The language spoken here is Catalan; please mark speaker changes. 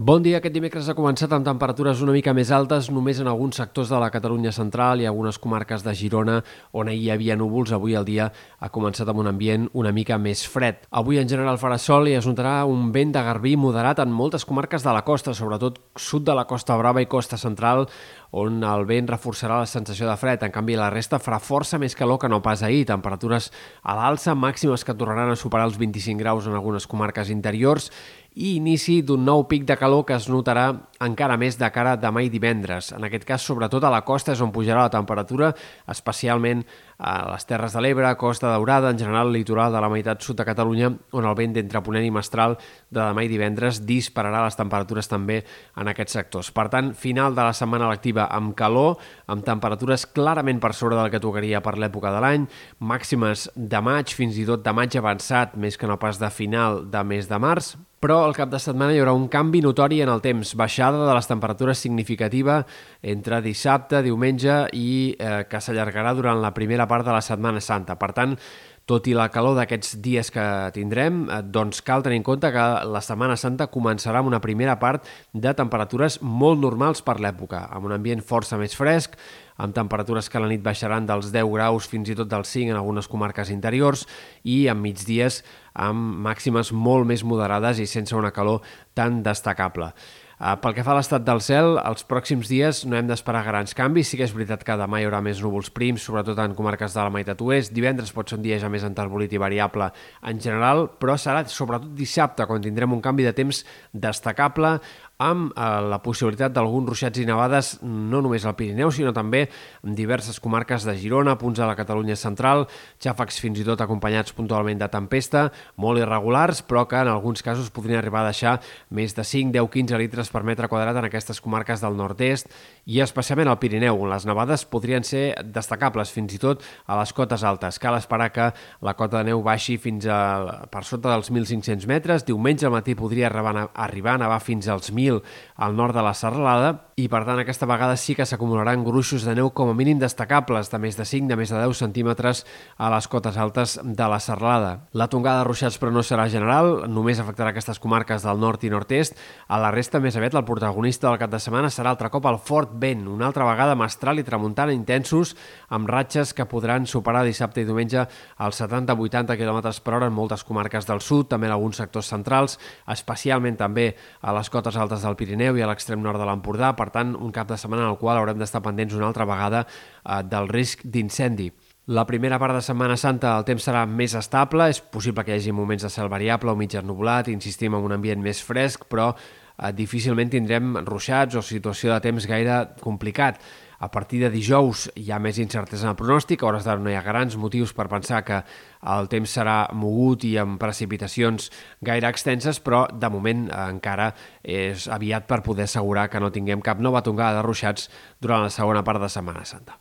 Speaker 1: Bon dia. Aquest dimecres ha començat amb temperatures una mica més altes només en alguns sectors de la Catalunya central i algunes comarques de Girona on ahir hi havia núvols. Avui el dia ha començat amb un ambient una mica més fred. Avui en general farà sol i es notarà un vent de garbí moderat en moltes comarques de la costa, sobretot sud de la Costa Brava i Costa Central, on el vent reforçarà la sensació de fred. En canvi, la resta farà força més calor que no pas ahir. Temperatures a l'alça, màximes que tornaran a superar els 25 graus en algunes comarques interiors i inici d'un nou pic de calor que es notarà encara més de cara demà i divendres. En aquest cas, sobretot a la costa és on pujarà la temperatura, especialment a les Terres de l'Ebre, Costa Daurada, en general el litoral de la meitat sud de Catalunya, on el vent d'entre Ponent i Mestral de demà i divendres dispararà les temperatures també en aquests sectors. Per tant, final de la setmana lectiva amb calor, amb temperatures clarament per sobre del que tocaria per l'època de l'any, màximes de maig, fins i tot de maig avançat, més que no pas de final de mes de març, però al cap de setmana hi haurà un canvi notori en el temps, baixada de les temperatures significativa entre dissabte, diumenge i eh, que s'allargarà durant la primera part de la Setmana Santa. Per tant, tot i la calor d'aquests dies que tindrem, eh, doncs cal tenir en compte que la Setmana Santa començarà amb una primera part de temperatures molt normals per l'època, amb un ambient força més fresc, amb temperatures que a la nit baixaran dels 10 graus fins i tot dels 5 en algunes comarques interiors i en migdies amb màximes molt més moderades i sense una calor tan destacable. Uh, pel que fa a l'estat del cel, els pròxims dies no hem d'esperar grans canvis. Sí que és veritat que demà hi haurà més núvols prims, sobretot en comarques de la meitat oest. Divendres pot ser un dia ja més enterbolit i variable en general, però serà sobretot dissabte quan tindrem un canvi de temps destacable amb eh, la possibilitat d'alguns ruixats i nevades no només al Pirineu, sinó també en diverses comarques de Girona, punts de la Catalunya central, xàfecs fins i tot acompanyats puntualment de tempesta, molt irregulars, però que en alguns casos podrien arribar a deixar més de 5, 10, 15 litres per metre quadrat en aquestes comarques del nord-est i especialment al Pirineu, on les nevades podrien ser destacables fins i tot a les cotes altes. Cal esperar que la cota de neu baixi fins a, per sota dels 1.500 metres. Diumenge al matí podria arribar, a nevar fins als 1.000 1.000 al nord de la serralada i per tant aquesta vegada sí que s'acumularan gruixos de neu com a mínim destacables de més de 5, de més de 10 centímetres a les cotes altes de la serralada. La tongada de ruixats però no serà general, només afectarà aquestes comarques del nord i nord-est. A la resta, més aviat, el protagonista del cap de setmana serà altre cop el fort vent, una altra vegada mestral i tramuntant intensos, amb ratxes que podran superar dissabte i diumenge als 70-80 km per hora en moltes comarques del sud, també en alguns sectors centrals, especialment també a les cotes altes del Pirineu i a l'extrem nord de l'Empordà. Per tant, un cap de setmana en el qual haurem d'estar pendents una altra vegada eh, del risc d'incendi. La primera part de Setmana Santa el temps serà més estable, és possible que hi hagi moments de cel variable o mig ennublat, insistim en un ambient més fresc, però eh, difícilment tindrem ruixats o situació de temps gaire complicat. A partir de dijous hi ha més incertesa en el pronòstic, a hores d'ara no hi ha grans motius per pensar que el temps serà mogut i amb precipitacions gaire extenses, però de moment encara és aviat per poder assegurar que no tinguem cap nova tongada de ruixats durant la segona part de Setmana Santa.